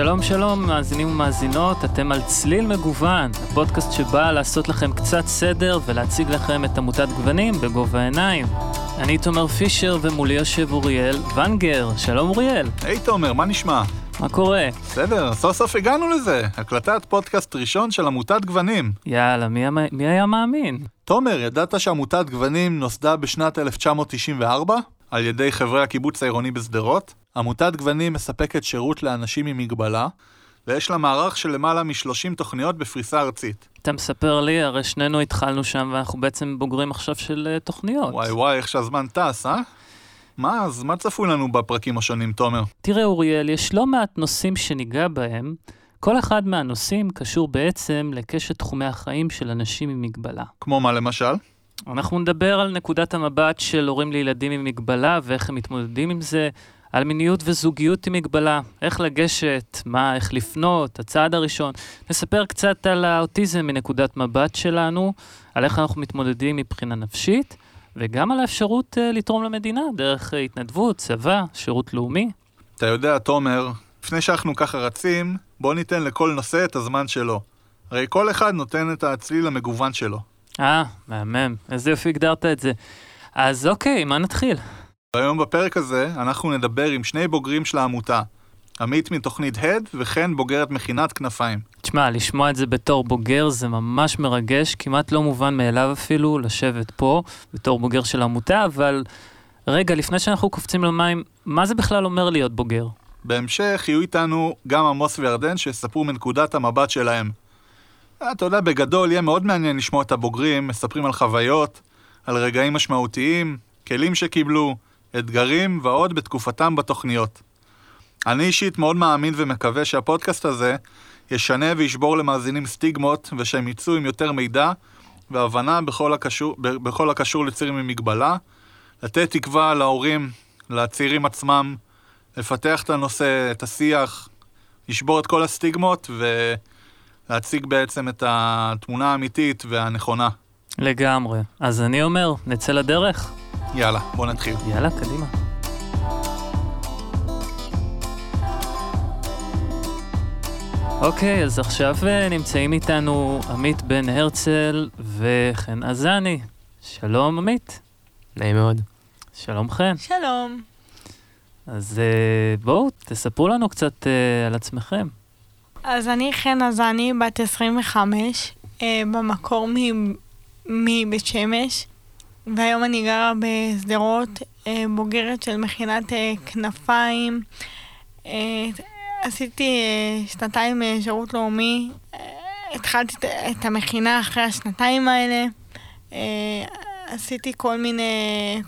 שלום שלום, מאזינים ומאזינות, אתם על צליל מגוון, הפודקאסט שבא לעשות לכם קצת סדר ולהציג לכם את עמותת גוונים בגובה העיניים. אני תומר פישר ומולי יושב אוריאל ונגר, שלום אוריאל. היי hey, תומר, מה נשמע? מה קורה? בסדר, סוף סוף הגענו לזה, הקלטת פודקאסט ראשון של עמותת גוונים. יאללה, מי, מי היה מאמין? תומר, ידעת שעמותת גוונים נוסדה בשנת 1994 על ידי חברי הקיבוץ העירוני בשדרות? עמותת גוונים מספקת שירות לאנשים עם מגבלה, ויש לה מערך של למעלה מ-30 תוכניות בפריסה ארצית. אתה מספר לי, הרי שנינו התחלנו שם ואנחנו בעצם בוגרים עכשיו של uh, תוכניות. וואי וואי, איך שהזמן טס, אה? מה, אז מה צפוי לנו בפרקים השונים, תומר? תראה, אוריאל, יש לא מעט נושאים שניגע בהם. כל אחד מהנושאים קשור בעצם לקשת תחומי החיים של אנשים עם מגבלה. כמו מה למשל? אנחנו נדבר על נקודת המבט של הורים לילדים עם מגבלה ואיך הם מתמודדים עם זה, על מיניות וזוגיות עם מגבלה, איך לגשת, מה, איך לפנות, הצעד הראשון. נספר קצת על האוטיזם מנקודת מבט שלנו, על איך אנחנו מתמודדים מבחינה נפשית, וגם על האפשרות uh, לתרום למדינה דרך uh, התנדבות, צבא, שירות לאומי. אתה יודע, תומר, לפני שאנחנו ככה רצים, בוא ניתן לכל נושא את הזמן שלו. הרי כל אחד נותן את הצליל המגוון שלו. אה, מהמם. איזה יופי הגדרת את זה. אז אוקיי, מה נתחיל? היום בפרק הזה אנחנו נדבר עם שני בוגרים של העמותה, עמית מתוכנית הד וכן בוגרת מכינת כנפיים. תשמע, לשמוע את זה בתור בוגר זה ממש מרגש, כמעט לא מובן מאליו אפילו לשבת פה בתור בוגר של העמותה, אבל רגע, לפני שאנחנו קופצים למים, מה זה בכלל אומר להיות בוגר? בהמשך יהיו איתנו גם עמוס וירדן שיספרו מנקודת המבט שלהם. אתה יודע, בגדול יהיה מאוד מעניין לשמוע את הבוגרים מספרים על חוויות, על רגעים משמעותיים, כלים שקיבלו, אתגרים ועוד בתקופתם בתוכניות. אני אישית מאוד מאמין ומקווה שהפודקאסט הזה ישנה וישבור למאזינים סטיגמות ושהם יצאו עם יותר מידע והבנה בכל הקשור, בכל הקשור לצעירים עם מגבלה, לתת תקווה להורים, לצעירים עצמם, לפתח את הנושא, את השיח, לשבור את כל הסטיגמות ולהציג בעצם את התמונה האמיתית והנכונה. לגמרי. אז אני אומר, נצא לדרך. יאללה, בוא נתחיל. יאללה, קדימה. אוקיי, אז עכשיו אה, נמצאים איתנו עמית בן הרצל וחן עזני. שלום, עמית. נעים מאוד. שלום, חן. שלום. אז אה, בואו, תספרו לנו קצת אה, על עצמכם. אז אני חן עזני, בת 25, במקור מבית שמש. והיום אני גרה בשדרות, אה, בוגרת של מכינת אה, כנפיים. אה, עשיתי שנתיים שירות לאומי, התחלתי את המכינה אחרי השנתיים האלה. עשיתי כל מיני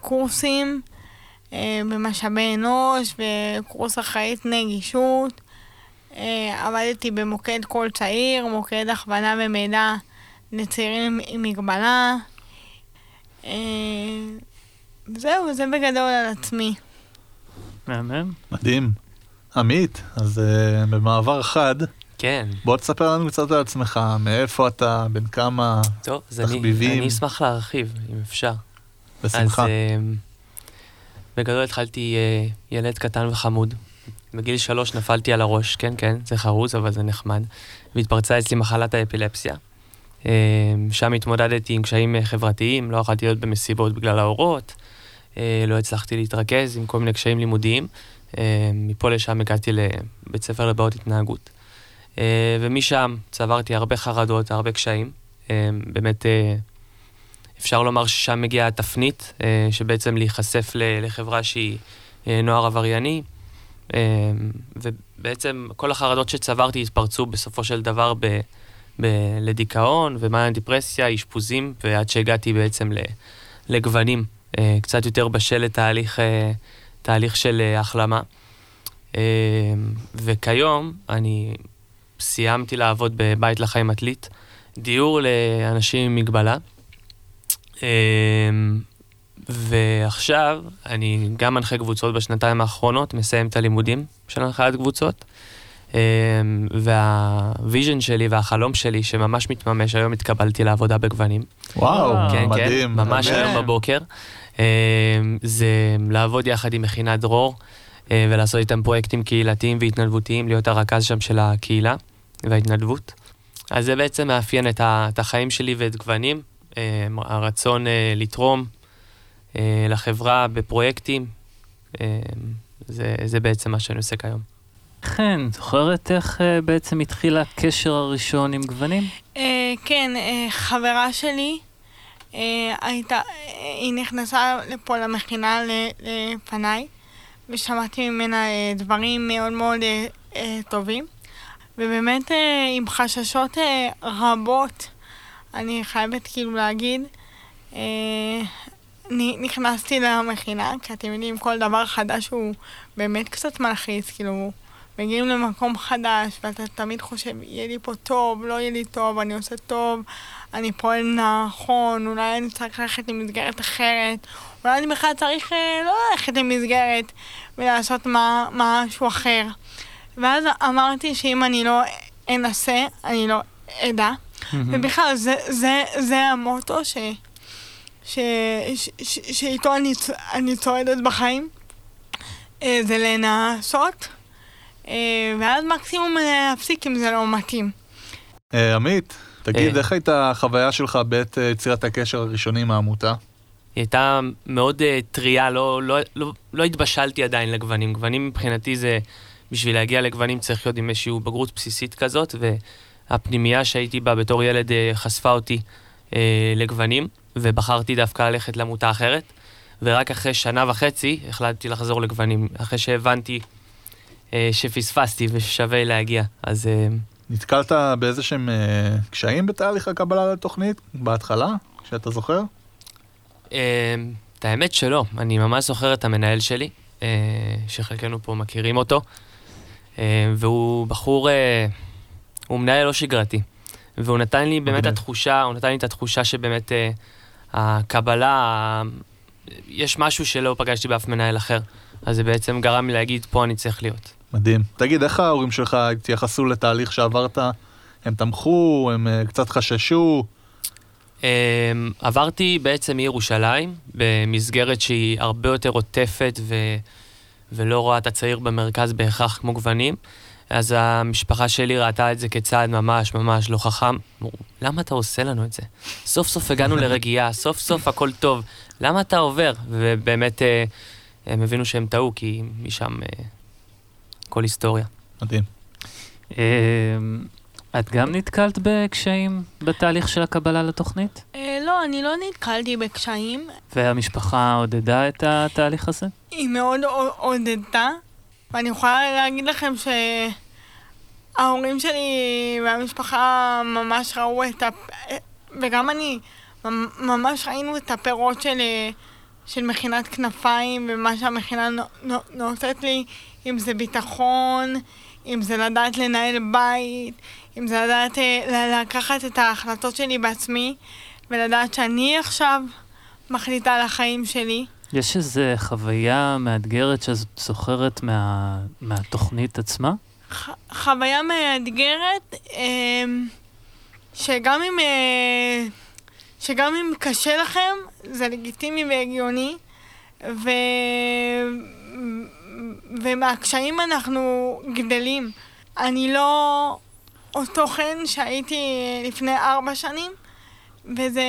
קורסים במשאבי אנוש וקורס אחראית נגישות. עבדתי במוקד קול צעיר, מוקד הכוונה ומידע לצעירים עם מגבלה. אה, זהו, זה בגדול על עצמי. מהמם. מדהים. עמית, אז uh, במעבר חד, כן. בוא תספר לנו קצת על עצמך, מאיפה אתה, בין כמה טוב, תחביבים. אני, אני אשמח להרחיב, אם אפשר. בשמחה. אז uh, בגדול התחלתי uh, ילד קטן וחמוד. בגיל שלוש נפלתי על הראש, כן, כן, זה חרוז, אבל זה נחמד. והתפרצה אצלי מחלת האפילפסיה. אמ, שם התמודדתי עם קשיים אה, חברתיים, לא יכולתי להיות במסיבות בגלל האורות, אה, לא הצלחתי להתרכז עם כל מיני קשיים לימודיים. מפה לשם הגעתי לבית ספר לבעיות התנהגות. אה, ומשם צברתי הרבה חרדות, הרבה קשיים. אמ, באמת, אפשר לומר ששם מגיעה התפנית, שבעצם להיחשף לחברה שהיא נוער עברייני. ובעצם כל החרדות שצברתי התפרצו בסופו של דבר ב... ב- לדיכאון ומאניה דיפרסיה, אשפוזים, ועד שהגעתי בעצם לגוונים, אה, קצת יותר בשל לתהליך אה, תהליך של אה, החלמה. וכיום אני סיימתי לעבוד בבית לחיים עתלית, דיור לאנשים עם מגבלה. ועכשיו אני גם מנחה קבוצות בשנתיים האחרונות, מסיים את הלימודים של הנחיית קבוצות. אמ, והוויז'ן שלי והחלום שלי, שממש מתממש, היום התקבלתי לעבודה בגוונים. וואו, כן, כן מדהים. כן, ממש היום בבוקר. אמ, זה לעבוד יחד עם מכינת דרור. אה, ולעשות איתם פרויקטים קהילתיים והתנדבותיים, להיות הרכז שם של הקהילה וההתנדבות. אז זה בעצם מאפיין את, החיים שלי ואת גוונים, אה, הרצון אה, לתרום לחברה בפרויקטים, אה, זה, זה בעצם מה שאני עושה כיום. חן, זוכרת איך אה, בעצם התחיל הקשר הראשון עם גוונים? אה, כן, אה, חברה שלי אה, הייתה, אה, היא נכנסה לפה למכינה לפניי, ושמעתי ממנה אה, דברים מאוד מאוד אה, אה, טובים, ובאמת אה, עם חששות אה, רבות, אני חייבת כאילו להגיד, אה, נכנסתי למכינה, כי אתם יודעים, כל דבר חדש הוא באמת קצת מלחיץ, כאילו, מגיעים למקום חדש, ואתה תמיד חושב, יהיה לי פה טוב, לא יהיה לי טוב, אני עושה טוב, אני פועל נכון, אולי אני צריך ללכת למסגרת אחרת, אולי אני בכלל צריך אה, לא ללכת למסגרת ולעשות מה, משהו אחר. ואז אמרתי שאם אני לא אנסה, אני לא אדע. ובכלל, זה, זה, זה המוטו ש, ש, ש, ש, שאיתו אני, צ- אני צועדת בחיים, אה, זה לנסות, אה, ואז מקסימום להפסיק אם זה לא מתאים. אה, עמית, תגיד, אה. איך הייתה החוויה שלך בעת יצירת הקשר הראשוני עם העמותה? היא הייתה מאוד uh, טריה, לא, לא, לא, לא התבשלתי עדיין לגוונים. גוונים מבחינתי זה, בשביל להגיע לגוונים צריך להיות עם איזושהי בגרות בסיסית כזאת, והפנימייה שהייתי בה בתור ילד uh, חשפה אותי uh, לגוונים, ובחרתי דווקא ללכת לעמותה אחרת, ורק אחרי שנה וחצי החלטתי לחזור לגוונים, אחרי שהבנתי uh, שפספסתי וששווה להגיע. אז uh, נתקלת באיזה שהם אה, קשיים בתהליך הקבלה לתוכנית בהתחלה, שאתה זוכר? אה, את האמת שלא, אני ממש זוכר את המנהל שלי, אה, שחלקנו פה מכירים אותו, אה, והוא בחור, אה, הוא מנהל לא שגרתי, והוא נתן לי באמת מגניב. התחושה, הוא נתן לי את התחושה שבאמת אה, הקבלה, יש משהו שלא פגשתי באף מנהל אחר, אז זה בעצם גרם לי להגיד, פה אני צריך להיות. מדהים. תגיד, איך ההורים שלך התייחסו לתהליך שעברת? הם תמכו, הם אה, קצת חששו? Um, עברתי בעצם מירושלים במסגרת שהיא הרבה יותר עוטפת ו... ולא רואה את הצעיר במרכז בהכרח כמו גוונים. אז המשפחה שלי ראתה את זה כצעד ממש ממש לא חכם. אמרו, למה אתה עושה לנו את זה? סוף סוף הגענו לרגיעה, סוף סוף הכל טוב, למה אתה עובר? ובאמת אה, הם הבינו שהם טעו, כי משם אה, כל היסטוריה. מדהים. אה, את גם נתקלת בקשיים בתהליך של הקבלה לתוכנית? לא, אני לא נתקלתי בקשיים, והמשפחה עודדה את התהליך הזה? היא מאוד עודדה, ואני יכולה להגיד לכם שההורים שלי והמשפחה ממש ראו את הפ... וגם אני, ממ- ממש ראינו את הפירות של, של מכינת כנפיים ומה שהמכינה נו- נו- נותנת לי, אם זה ביטחון, אם זה לדעת לנהל בית, אם זה לדעת אה, לקחת את ההחלטות שלי בעצמי, ולדעת שאני עכשיו מחליטה על החיים שלי. יש איזו חוויה מאתגרת שאת זוכרת מה, מהתוכנית עצמה? ח- חוויה מאתגרת, אמ, שגם אם, אה, שגם אם קשה לכם, זה לגיטימי והגיוני, ו... ומהקשיים אנחנו גדלים. אני לא אותו חן שהייתי לפני ארבע שנים, וזה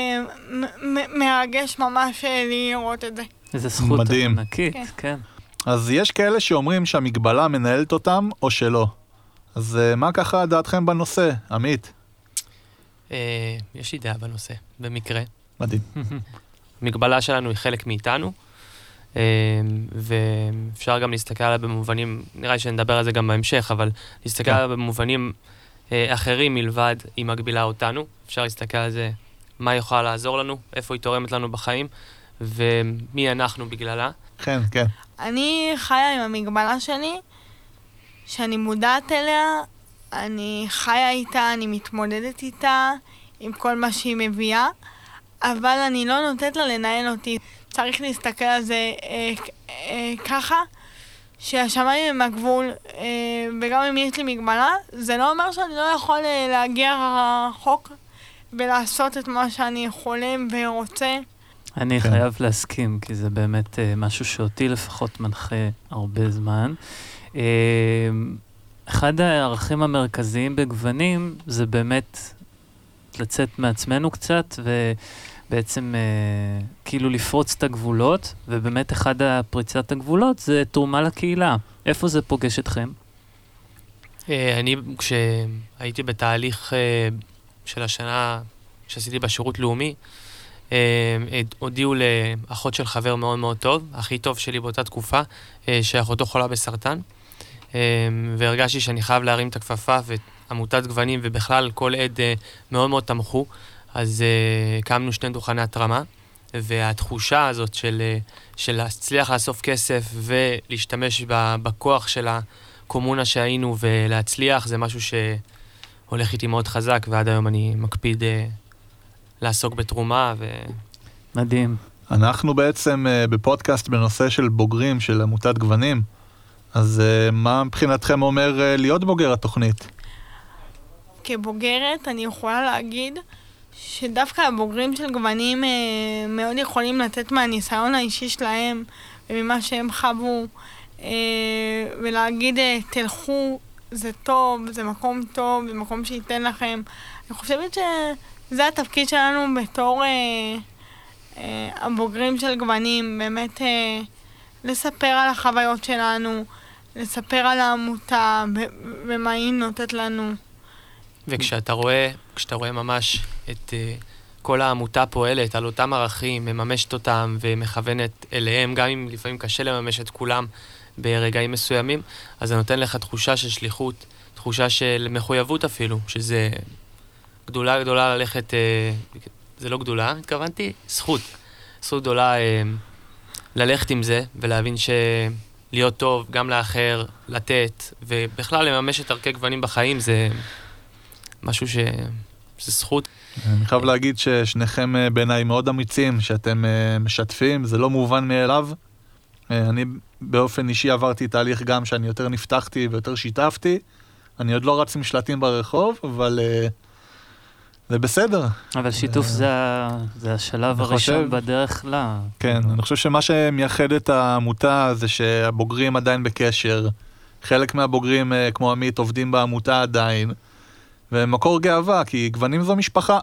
מרגש ממש אה, לראות את זה. איזו זכות מדהים. ענקית, כן. כן. אז יש כאלה שאומרים שהמגבלה מנהלת אותם, או שלא. אז אה, מה ככה דעתכם בנושא, עמית? אה, יש לי דעה בנושא, במקרה. מדהים. המגבלה שלנו היא חלק מאיתנו, אה, ואפשר גם להסתכל עליה במובנים, נראה לי שנדבר על זה גם בהמשך, אבל להסתכל כן. עליה במובנים אה, אחרים מלבד היא מגבילה אותנו. אפשר להסתכל על זה, מה היא יכולה לעזור לנו, איפה היא תורמת לנו בחיים, ומי אנחנו בגללה. כן, כן. אני חיה עם המגבלה שלי, שאני מודעת אליה, אני חיה איתה, אני מתמודדת איתה, עם כל מה שהיא מביאה, אבל אני לא נותנת לה לנהל אותי. צריך להסתכל על זה אה, אה, ככה, שהשמיים הם הגבול, אה, וגם אם יש לי מגבלה, זה לא אומר שאני לא יכול אה, להגיע רחוק ולעשות את מה שאני חולם ורוצה. אני כן. חייב להסכים, כי זה באמת אה, משהו שאותי לפחות מנחה הרבה זמן. אה, אחד הערכים המרכזיים בגוונים זה באמת לצאת מעצמנו קצת, ובעצם אה, כאילו לפרוץ את הגבולות, ובאמת אחד הפריצת הגבולות זה תרומה לקהילה. איפה זה פוגש אתכם? אה, אני, כשהייתי בתהליך אה, של השנה שעשיתי בשירות לאומי, הודיעו לאחות של חבר מאוד מאוד טוב, הכי טוב שלי באותה תקופה, אה, שאחותו חולה בסרטן. אה, והרגשתי שאני חייב להרים את הכפפה, ועמותת גוונים ובכלל כל עד אה, מאוד מאוד תמכו. אז אה, הקמנו שני דוכני התרמה, והתחושה הזאת של, אה, להצליח לאסוף כסף ולהשתמש בכוח של הקומונה שהיינו ולהצליח, זה משהו שהולך איתי מאוד חזק, ועד היום אני מקפיד אה, לעסוק בתרומה. ו... מדהים. אנחנו בעצם אה, בפודקאסט בנושא של בוגרים של עמותת גוונים, אז אה, מה מבחינתכם אומר אה, להיות בוגר התוכנית? כבוגרת אני יכולה להגיד שדווקא הבוגרים של גוונים מאוד יכולים לתת מהניסיון האישי שלהם וממה שהם חוו ולהגיד תלכו, זה טוב, זה מקום טוב, זה מקום שייתן לכם. אני חושבת שזה התפקיד שלנו בתור אה, אה, הבוגרים של גוונים, באמת אה, לספר על החוויות שלנו, לספר על העמותה ומה היא נותנת לנו. וכשאתה רואה, כשאתה רואה ממש את uh, כל העמותה פועלת על אותם ערכים, מממשת אותם ומכוונת אליהם, גם אם לפעמים קשה לממש את כולם ברגעים מסוימים, אז זה נותן לך תחושה של שליחות, תחושה של מחויבות אפילו, שזה גדולה גדולה ללכת, uh, זה לא גדולה, התכוונתי, זכות. זכות גדולה uh, ללכת עם זה ולהבין ש... להיות טוב גם לאחר, לתת, ובכלל לממש את ערכי גוונים בחיים זה משהו ש... זה זכות. אני חייב להגיד ששניכם אה, בעיניי מאוד אמיצים, שאתם אה, משתפים, זה לא מובן מאליו. אה, אני באופן אישי עברתי תהליך גם שאני יותר נפתחתי ויותר שיתפתי. אני עוד לא רץ עם שלטים ברחוב, אבל אה, זה בסדר. אבל שיתוף אה, זה, זה השלב הראשון חושב- בדרך ל... כן, אני חושב שמה שמייחד את העמותה זה שהבוגרים עדיין בקשר. חלק מהבוגרים, אה, כמו עמית, עובדים בעמותה עדיין. ומקור גאווה, כי גוונים זו משפחה.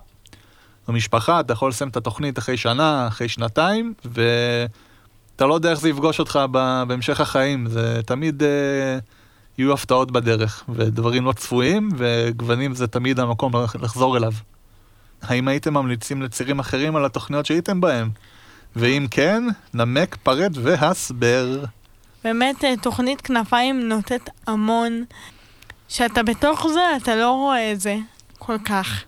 זו משפחה, אתה יכול לסיים את התוכנית אחרי שנה, אחרי שנתיים, ואתה לא יודע איך זה יפגוש אותך בהמשך החיים. זה תמיד אה, יהיו הפתעות בדרך, ודברים לא צפויים, וגוונים זה תמיד המקום לח- לחזור אליו. האם הייתם ממליצים לצירים אחרים על התוכניות שהייתם בהם? ואם כן, נמק, פרט והסבר. באמת אה, תוכנית כנפיים נותנת המון. שאתה בתוך זה, אתה לא רואה את זה כל כך.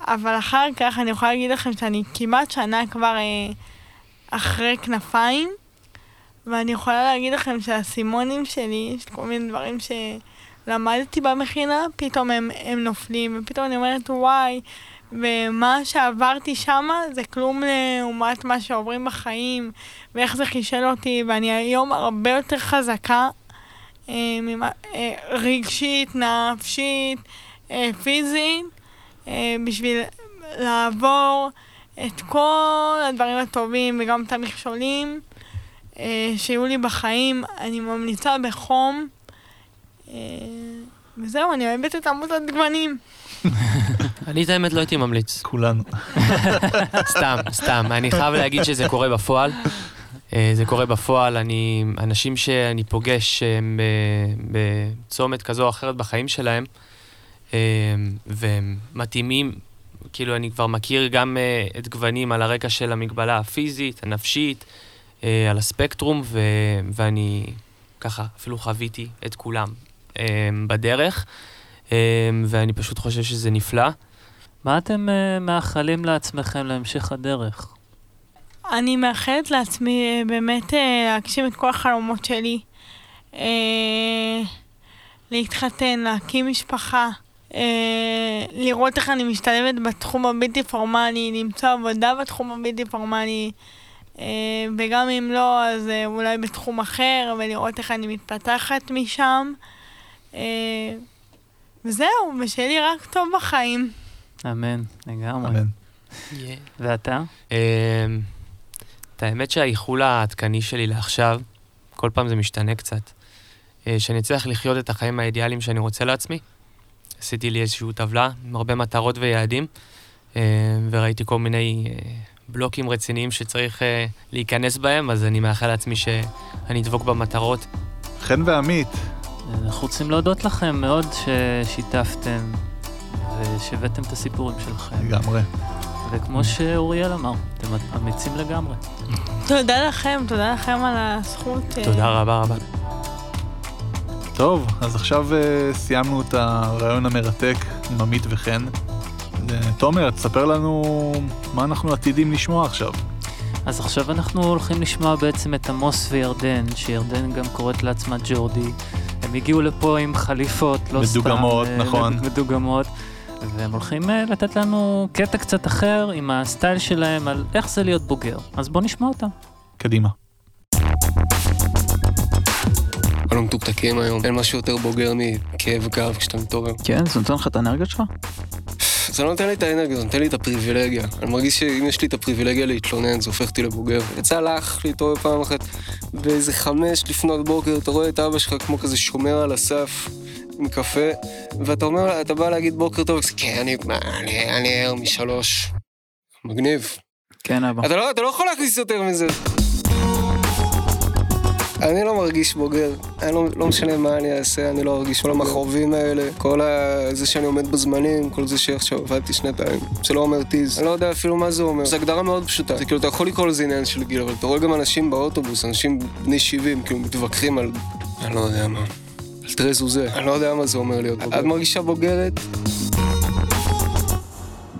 אבל אחר כך אני יכולה להגיד לכם שאני כמעט שנה כבר אה, אחרי כנפיים, ואני יכולה להגיד לכם שהאסימונים שלי, יש כל מיני דברים שלמדתי במכינה, פתאום הם, הם נופלים, ופתאום אני אומרת, וואי, ומה שעברתי שמה זה כלום לעומת מה שעוברים בחיים, ואיך זה חישל אותי, ואני היום הרבה יותר חזקה אה, ממה, אה, רגשית, נפשית, אה, פיזית, אה, בשביל לעבור את כל הדברים הטובים וגם את המכשולים אה, שהיו לי בחיים. אני ממליצה בחום. אה, וזהו, אני אוהבת את עמותת גוונים. אני את האמת לא הייתי ממליץ. כולנו. סתם, סתם. אני חייב להגיד שזה קורה בפועל. אה, זה קורה בפועל, אני, אנשים שאני פוגש שהם בצומת כזו או אחרת בחיים שלהם, אה, והם מתאימים, כאילו אני כבר מכיר גם אה, את גוונים על הרקע של המגבלה הפיזית, הנפשית, על הספקטרום, ו, ואני ככה אפילו חוויתי את כולם בדרך, ואני פשוט חושב שזה נפלא. מה אתם אה, מאחלים לעצמכם להמשך הדרך? אני מאחלת לעצמי אה, באמת אה, להגשים את כל החלומות שלי. אה, להתחתן, להקים משפחה, אה, לראות איך אני משתלבת בתחום הבלתי פורמלי, למצוא עבודה בתחום הבלתי פורמלי, אה, וגם אם לא, אז אה, אולי בתחום אחר, ולראות איך אני מתפתחת משם. אה, וזהו, ושיהיה לי רק טוב בחיים. אמן, לגמרי. אמן. Yeah. ואתה? אמ, את האמת שהאיחול העדכני שלי לעכשיו, כל פעם זה משתנה קצת. אה, שאני אצליח לחיות את החיים האידיאליים שאני רוצה לעצמי. עשיתי לי איזושהי טבלה עם הרבה מטרות ויעדים, אה, וראיתי כל מיני אה, בלוקים רציניים שצריך להיכנס בהם, אז אני מאחל לעצמי שאני אדבוק במטרות. חן ועמית. אנחנו רוצים להודות לכם מאוד ששיתפתם ושהבאתם את הסיפורים שלכם. לגמרי. וכמו שאוריאל אמר, אתם אמיצים לגמרי. תודה לכם, תודה לכם על הזכות. תודה רבה רבה. טוב, אז עכשיו uh, סיימנו את הרעיון המרתק עם עמית וחן. תומר, תספר לנו מה אנחנו עתידים לשמוע עכשיו. אז עכשיו אנחנו הולכים לשמוע בעצם את עמוס וירדן, שירדן גם קוראת לעצמה ג'ורדי. הם הגיעו לפה עם חליפות, לא מדוגמות, סתם. מדוגמות, נכון. מדוגמות. והם הולכים uh, לתת לנו קטע קצת אחר עם הסטייל שלהם על איך זה להיות בוגר. אז בואו נשמע אותם. קדימה. כולנו מתוקתקים היום, אין משהו יותר בוגר מכאב גב כשאתה מתעורר. כן, זה נותן לך את האנרגיות שלך? זה לא נותן לי את האנרגיה, זה נותן לי את הפריבילגיה. אני מרגיש שאם יש לי את הפריבילגיה להתלונן, זה הופך אותי לבוגר. יצא לך להתעורר פעם אחת באיזה חמש לפנות בוקר, אתה רואה את אבא שלך כמו כזה שומר על הסף. עם קפה, ואתה אומר, אתה בא להגיד בוקר טוב, כן, אני, אני, אני ער משלוש. מגניב. כן, אבא. אתה לא, אתה לא יכול להכניס יותר מזה. אני לא מרגיש בוגר, אני לא, לא משנה מה אני אעשה, אני לא ארגיש כל המכרובים האלה, כל ה... זה שאני עומד בזמנים, כל זה שעכשיו עבדתי שנתיים, זה לא אומר טיז. אני לא יודע אפילו מה זה אומר. זו הגדרה מאוד פשוטה. זה כאילו, אתה יכול לקרוא לזה עניין של גיל, אבל אתה רואה גם אנשים באוטובוס, אנשים בני 70, כאילו מתווכחים על... אני לא יודע מה. תראה זוזה. אני לא יודע מה זה אומר להיות בוגר. את מרגישה בוגרת?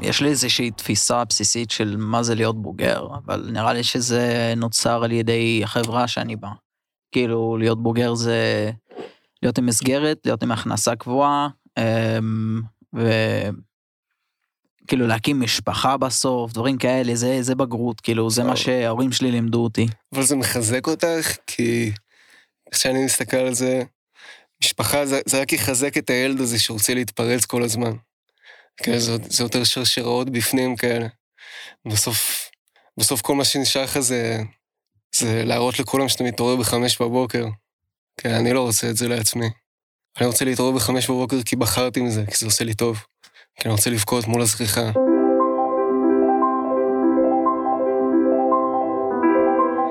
יש לי איזושהי תפיסה בסיסית של מה זה להיות בוגר, אבל נראה לי שזה נוצר על ידי החברה שאני בא. כאילו, להיות בוגר זה להיות עם מסגרת, להיות עם הכנסה קבועה, אמ, וכאילו להקים משפחה בסוף, דברים כאלה, זה, זה בגרות, כאילו, זה מה שההורים שלי לימדו אותי. אבל זה מחזק אותך, כי כשאני מסתכל על זה, משפחה זה, זה רק יחזק את הילד הזה שרוצה להתפרץ כל הזמן. כן, זה, זה יותר שרשראות בפנים כאלה. בסוף, בסוף כל מה שנשאר לך זה זה להראות לכולם שאתה מתעורר בחמש בבוקר. כן, אני לא רוצה את זה לעצמי. אני רוצה להתעורר בחמש בבוקר כי בחרתי מזה, כי זה עושה לי טוב. כי אני רוצה לבכות מול הזריחה.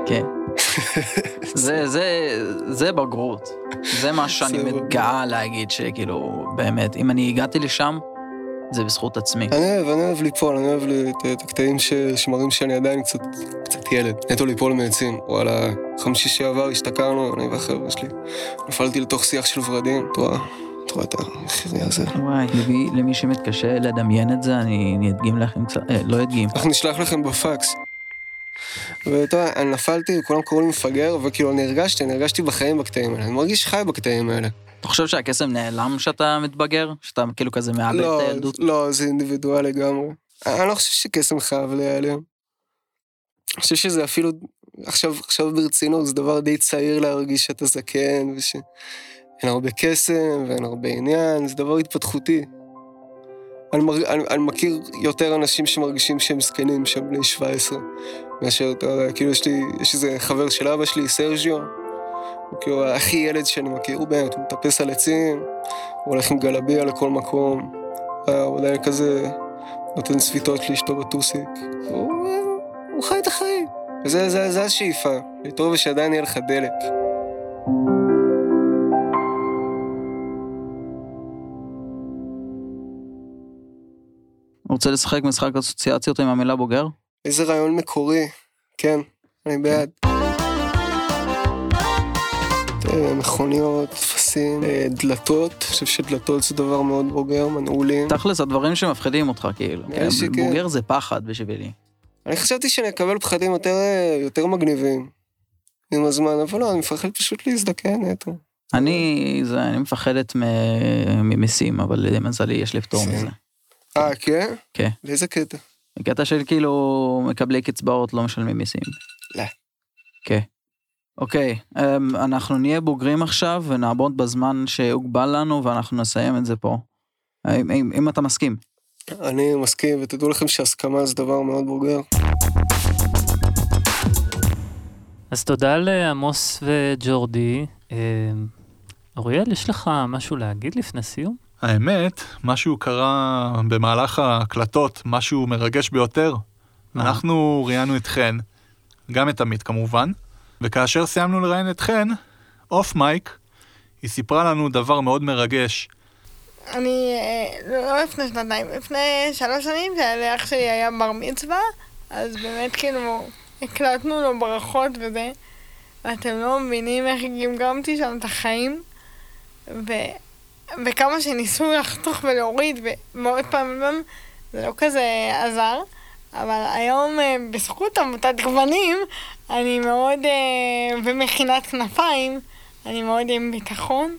כן. זה, זה, זה בגרות. זה מה שאני מתגאה להגיד שכאילו, באמת, אם אני הגעתי לשם, זה בזכות עצמי. אני אוהב, אני אוהב ליפול, אני אוהב את הקטעים שמראים שאני עדיין קצת, קצת ילד. נטו ליפול מעצים. וואלה, חמישי שעבר השתכרנו, אני והחבר'ה שלי. נפלתי לתוך שיח של ורדים, אתה רואה? אתה רואה את המחירי הזה. וואי, למי, למי שמתקשה לדמיין את זה, אני, אני אדגים לכם קצת, אה, לא אדגים. אנחנו נשלח לכם בפקס. ואתה יודע, אני נפלתי, כולם קראו לי מפגר, וכאילו אני הרגשתי, אני הרגשתי בחיים בקטעים האלה. אני מרגיש חי בקטעים האלה. אתה חושב שהקסם נעלם כשאתה מתבגר? שאתה כאילו כזה מאבד לא, את הילדות? לא, זה אינדיבידואל לגמרי. אני לא חושב שקסם חייב להיעלם. אני חושב שזה אפילו, עכשיו, עכשיו ברצינות, זה דבר די צעיר להרגיש שאתה זקן, ושאין הרבה קסם ואין הרבה עניין, זה דבר התפתחותי. אני, מר... אני, אני מכיר יותר אנשים שמרגישים שהם זקנים, שהם בני 17, מאשר, אתה יודע, כאילו יש לי, יש איזה חבר של אבא שלי, סרג'יו, הוא כאילו הכי ילד שאני מכיר, הוא באמת, הוא מטפס על עצים, הוא הולך עם גלביה לכל מקום, הוא עדיין כזה נותן שביתות לאשתו בטוסיק. הוא, הוא חי את החיים. וזה זה, זה השאיפה, להתעורר ושעדיין יהיה לך דלק. רוצה לשחק משחק אסוציאציות עם המילה בוגר? איזה רעיון מקורי, כן, אני בעד. אה, מכוניות, טפסים, אה, דלתות, אני חושב שדלתות זה דבר מאוד בוגר, מנעולים. תכלס, הדברים שמפחידים אותך, כאילו. כן, בוגר זה פחד בשבילי. אני חשבתי שאני אקבל פחדים יותר, אה, יותר מגניבים עם הזמן, אבל לא, אני מפחד פשוט להזדקן נטו. אני, זה, אני מפחדת ממיסים, אבל למזלי יש לי פטור מזה. אה, כן? כן. לאיזה קטע? קטע של כאילו מקבלי קצבאות לא משלמים מיסים. לא. כן. אוקיי, אמ, אנחנו נהיה בוגרים עכשיו ונעבוד בזמן שהוגבל לנו ואנחנו נסיים את זה פה. אם, אם, אם אתה מסכים. אני מסכים, ותדעו לכם שהסכמה זה דבר מאוד בוגר. אז תודה לעמוס וג'ורדי. אה, אוריאל, יש לך משהו להגיד לפני סיום? האמת, משהו קרה במהלך ההקלטות, משהו מרגש ביותר. מה? אנחנו ראיינו את חן, גם את עמית כמובן, וכאשר סיימנו לראיין את חן, אוף מייק, היא סיפרה לנו דבר מאוד מרגש. אני, אה, לא לפני שנתיים, לפני שלוש שנים, שלאח שלי היה בר מצווה, אז באמת כאילו הקלטנו לו ברכות וזה, ואתם לא מבינים איך גמגמתי שם את החיים, ו... וכמה שניסו לחתוך ולהוריד, ומאות פעמים זה לא כזה עזר, אבל היום אה, בזכות עמותת גוונים, אני מאוד, אה, ומכינת כנפיים, אני מאוד עם ביטחון.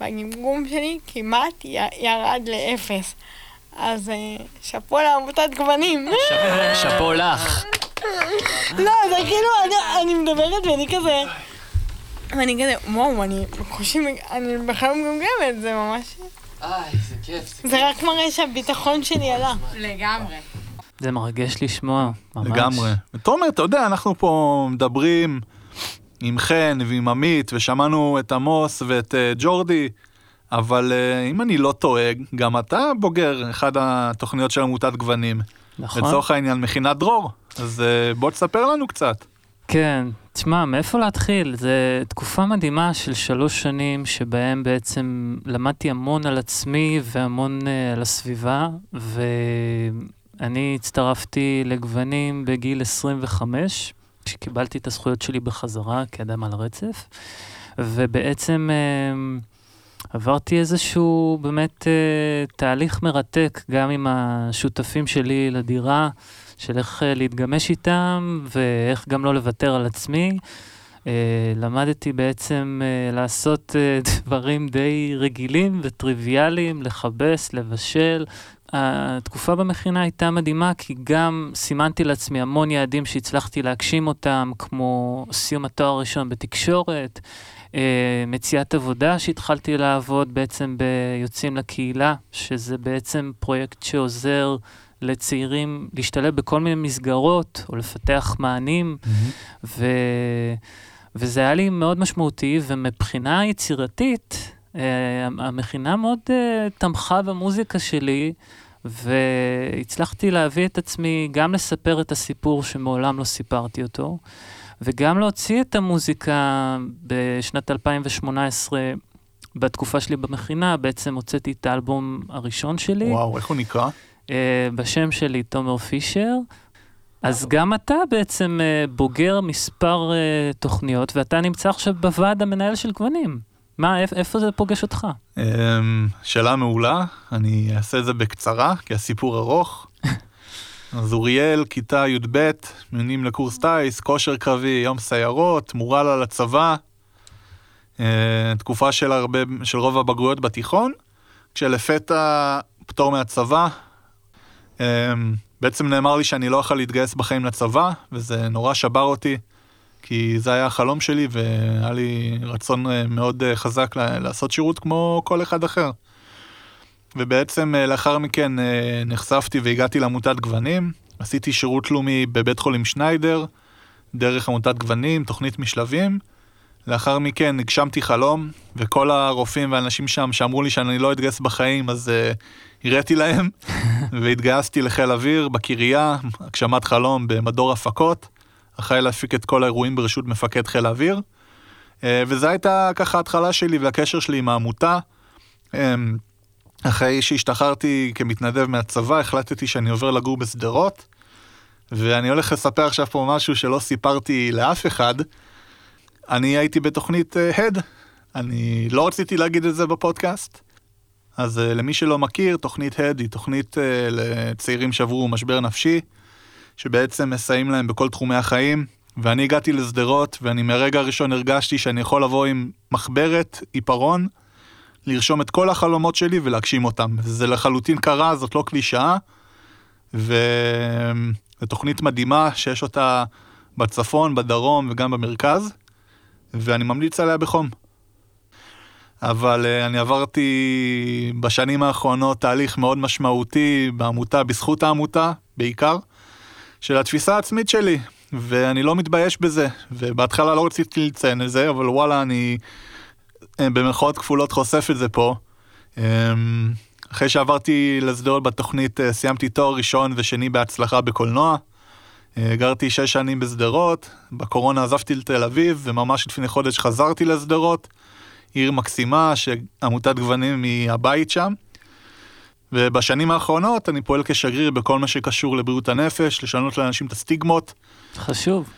והגמגום שלי כמעט ירד לאפס. אז אה, שאפו לעמותת גוונים. שאפו לך. לא, זה כאילו, אני, אני מדברת ואני כזה... ואני כזה, וואו, אני בקושי, אני בכלל מגמגמת, זה ממש... איי, איזה כיף. זה רק מראה שהביטחון שלי עלה. לגמרי. זה מרגש לשמוע, ממש. לגמרי. ותומר, אתה יודע, אנחנו פה מדברים עם חן ועם עמית, ושמענו את עמוס ואת uh, ג'ורדי, אבל uh, אם אני לא טועה, גם אתה בוגר אחד התוכניות של עמותת גוונים. נכון. לצורך העניין, מכינת דרור. אז uh, בוא תספר לנו קצת. כן, תשמע, מאיפה להתחיל? זו תקופה מדהימה של שלוש שנים שבהם בעצם למדתי המון על עצמי והמון uh, על הסביבה, ואני הצטרפתי לגוונים בגיל 25, כשקיבלתי את הזכויות שלי בחזרה כאדם על הרצף, ובעצם uh, עברתי איזשהו באמת uh, תהליך מרתק גם עם השותפים שלי לדירה. של איך אה, להתגמש איתם ואיך גם לא לוותר על עצמי. Uh, למדתי בעצם uh, לעשות דברים די רגילים וטריוויאליים, לכבס, לבשל. התקופה במכינה הייתה מדהימה כי גם סימנתי לעצמי המון יעדים שהצלחתי להגשים אותם, כמו סיום התואר הראשון בתקשורת, מציאת עבודה שהתחלתי לעבוד בעצם ביוצאים לקהילה, שזה בעצם פרויקט שעוזר לצעירים להשתלב בכל מיני מסגרות או לפתח מענים, ו... וזה היה לי מאוד משמעותי, ומבחינה יצירתית, אה, המכינה מאוד אה, תמכה במוזיקה שלי, והצלחתי להביא את עצמי גם לספר את הסיפור שמעולם לא סיפרתי אותו, וגם להוציא את המוזיקה בשנת 2018. בתקופה שלי במכינה, בעצם הוצאתי את האלבום הראשון שלי. וואו, איך הוא נקרא? Uh, בשם שלי תומר פישר. אז גם אתה בעצם uh, בוגר מספר uh, תוכניות, ואתה נמצא עכשיו בוועד המנהל של גוונים. מה, איפ, איפה זה פוגש אותך? אמ, שאלה מעולה, אני אעשה את זה בקצרה, כי הסיפור ארוך. אז אוריאל, כיתה י"ב, מיונים לקורס טיס, כושר קרבי, יום סיירות, מורל על הצבא. אה, תקופה של הרבה, של רוב הבגרויות בתיכון, כשלפתע פטור מהצבא. אמ, בעצם נאמר לי שאני לא יכול להתגייס בחיים לצבא, וזה נורא שבר אותי, כי זה היה החלום שלי, והיה לי רצון אה, מאוד אה, חזק לעשות שירות כמו כל אחד אחר. ובעצם אה, לאחר מכן נחשפתי והגעתי לעמותת גוונים, עשיתי שירות לאומי בבית חולים שניידר, דרך עמותת גוונים, תוכנית משלבים. לאחר מכן הגשמתי חלום, וכל הרופאים והאנשים שם שאמרו לי שאני לא אתגייס בחיים, אז uh, הראיתי להם, והתגייסתי לחיל אוויר בקריה, הגשמת חלום במדור הפקות, אחראי להפיק את כל האירועים ברשות מפקד חיל האוויר. Uh, וזו הייתה ככה ההתחלה שלי והקשר שלי עם העמותה. Um, אחרי שהשתחררתי כמתנדב מהצבא, החלטתי שאני עובר לגור בשדרות, ואני הולך לספר עכשיו פה משהו שלא סיפרתי לאף אחד. אני הייתי בתוכנית הד, אני לא רציתי להגיד את זה בפודקאסט. אז uh, למי שלא מכיר, תוכנית הד היא תוכנית uh, לצעירים שעברו משבר נפשי, שבעצם מסייעים להם בכל תחומי החיים. ואני הגעתי לשדרות, ואני מהרגע הראשון הרגשתי שאני יכול לבוא עם מחברת, עיפרון, לרשום את כל החלומות שלי ולהגשים אותם. זה לחלוטין קרה, זאת לא קלישאה, וזו תוכנית מדהימה שיש אותה בצפון, בדרום וגם במרכז, ואני ממליץ עליה בחום. אבל uh, אני עברתי בשנים האחרונות תהליך מאוד משמעותי בעמותה, בזכות העמותה בעיקר, של התפיסה העצמית שלי. ואני לא מתבייש בזה. ובהתחלה לא רציתי לציין את זה, אבל וואלה, אני אה, במרכאות כפולות חושף את זה פה. אמ, אחרי שעברתי לשדרות בתוכנית, אה, סיימתי תואר ראשון ושני בהצלחה בקולנוע. אה, גרתי שש שנים בשדרות, בקורונה עזבתי לתל אביב, וממש לפני חודש חזרתי לשדרות. עיר מקסימה, שעמותת גוונים היא הבית שם. ובשנים האחרונות אני פועל כשגריר בכל מה שקשור לבריאות הנפש, לשנות לאנשים את הסטיגמות. חשוב.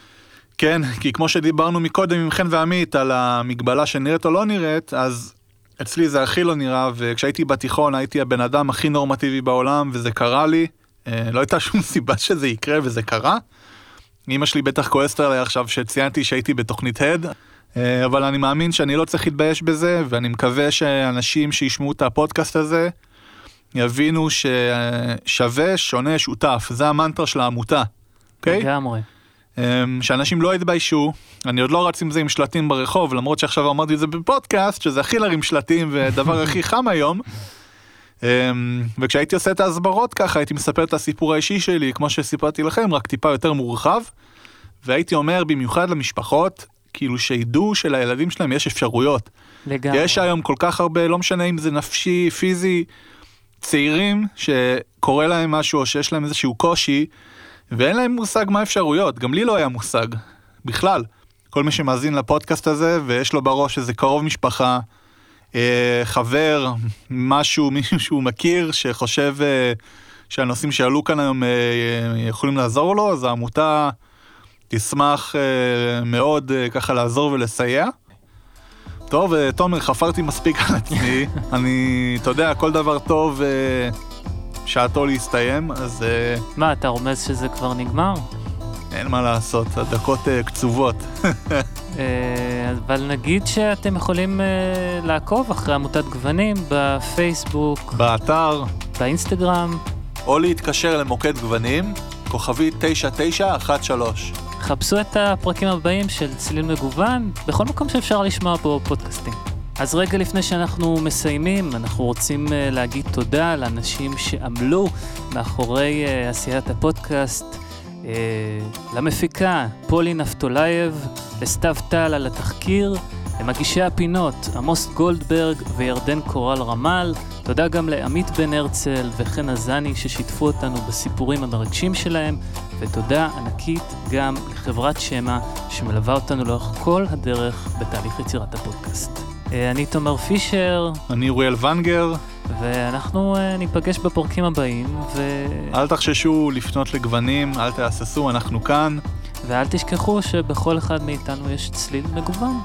כן, כי כמו שדיברנו מקודם עם חן ועמית על המגבלה שנראית או לא נראית, אז אצלי זה הכי לא נראה, וכשהייתי בתיכון הייתי הבן אדם הכי נורמטיבי בעולם, וזה קרה לי. אה, לא הייתה שום סיבה שזה יקרה, וזה קרה. אמא שלי בטח כועסת עליי עכשיו שציינתי שהייתי בתוכנית הד, אבל אני מאמין שאני לא צריך להתבייש בזה, ואני מקווה שאנשים שישמעו את הפודקאסט הזה, יבינו ששווה, שונה, שותף. זה המנטרה של העמותה, אוקיי? לגמרי. אמ, שאנשים לא יתביישו, אני עוד לא רץ עם זה עם שלטים ברחוב, למרות שעכשיו אמרתי את זה בפודקאסט, שזה הכי להרים שלטים ודבר הכי חם היום. אמ, וכשהייתי עושה את ההסברות ככה, הייתי מספר את הסיפור האישי שלי, כמו שסיפרתי לכם, רק טיפה יותר מורחב. והייתי אומר, במיוחד למשפחות, כאילו שידעו שלילדים שלהם יש אפשרויות. לגמרי. יש היום כל כך הרבה, לא משנה אם זה נפשי, פיזי, צעירים שקורה להם משהו או שיש להם איזשהו קושי, ואין להם מושג מה האפשרויות, גם לי לא היה מושג, בכלל. כל מי שמאזין לפודקאסט הזה ויש לו בראש איזה קרוב משפחה, אה, חבר, משהו, מישהו שהוא מכיר, שחושב אה, שהנושאים שעלו כאן היום אה, יכולים לעזור לו, אז העמותה תשמח אה, מאוד אה, ככה לעזור ולסייע. טוב, אה, תומר, חפרתי מספיק על עצמי. אני, אתה יודע, כל דבר טוב, שעתו להסתיים, אז מה, אתה רומז שזה כבר נגמר? אין מה לעשות, הדקות קצובות. אבל נגיד שאתם יכולים לעקוב אחרי עמותת גוונים בפייסבוק, באתר, באינסטגרם. או להתקשר למוקד גוונים, כוכבי 9913. חפשו את הפרקים הבאים של צליל מגוון בכל מקום שאפשר לשמוע בו פודקאסטים. אז רגע לפני שאנחנו מסיימים, אנחנו רוצים אה, להגיד תודה לאנשים שעמלו מאחורי אה, עשיית הפודקאסט, אה, למפיקה פולי נפתולייב, לסתיו טל על התחקיר, למגישי הפינות עמוס גולדברג וירדן קורל רמל, תודה גם לעמית בן הרצל וחן עזני ששיתפו אותנו בסיפורים המרגשים שלהם, ותודה ענקית גם לחברת שמע שמלווה אותנו לאורך כל הדרך בתהליך יצירת הפודקאסט. אה, אני תומר פישר, אני אוריאל ונגר, ואנחנו אה, ניפגש בפורקים הבאים, ו... אל תחששו לפנות לגוונים, אל תהססו, אנחנו כאן. ואל תשכחו שבכל אחד מאיתנו יש צליל מגוון.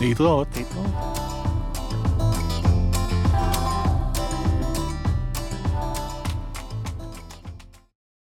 להתראות. להתראות.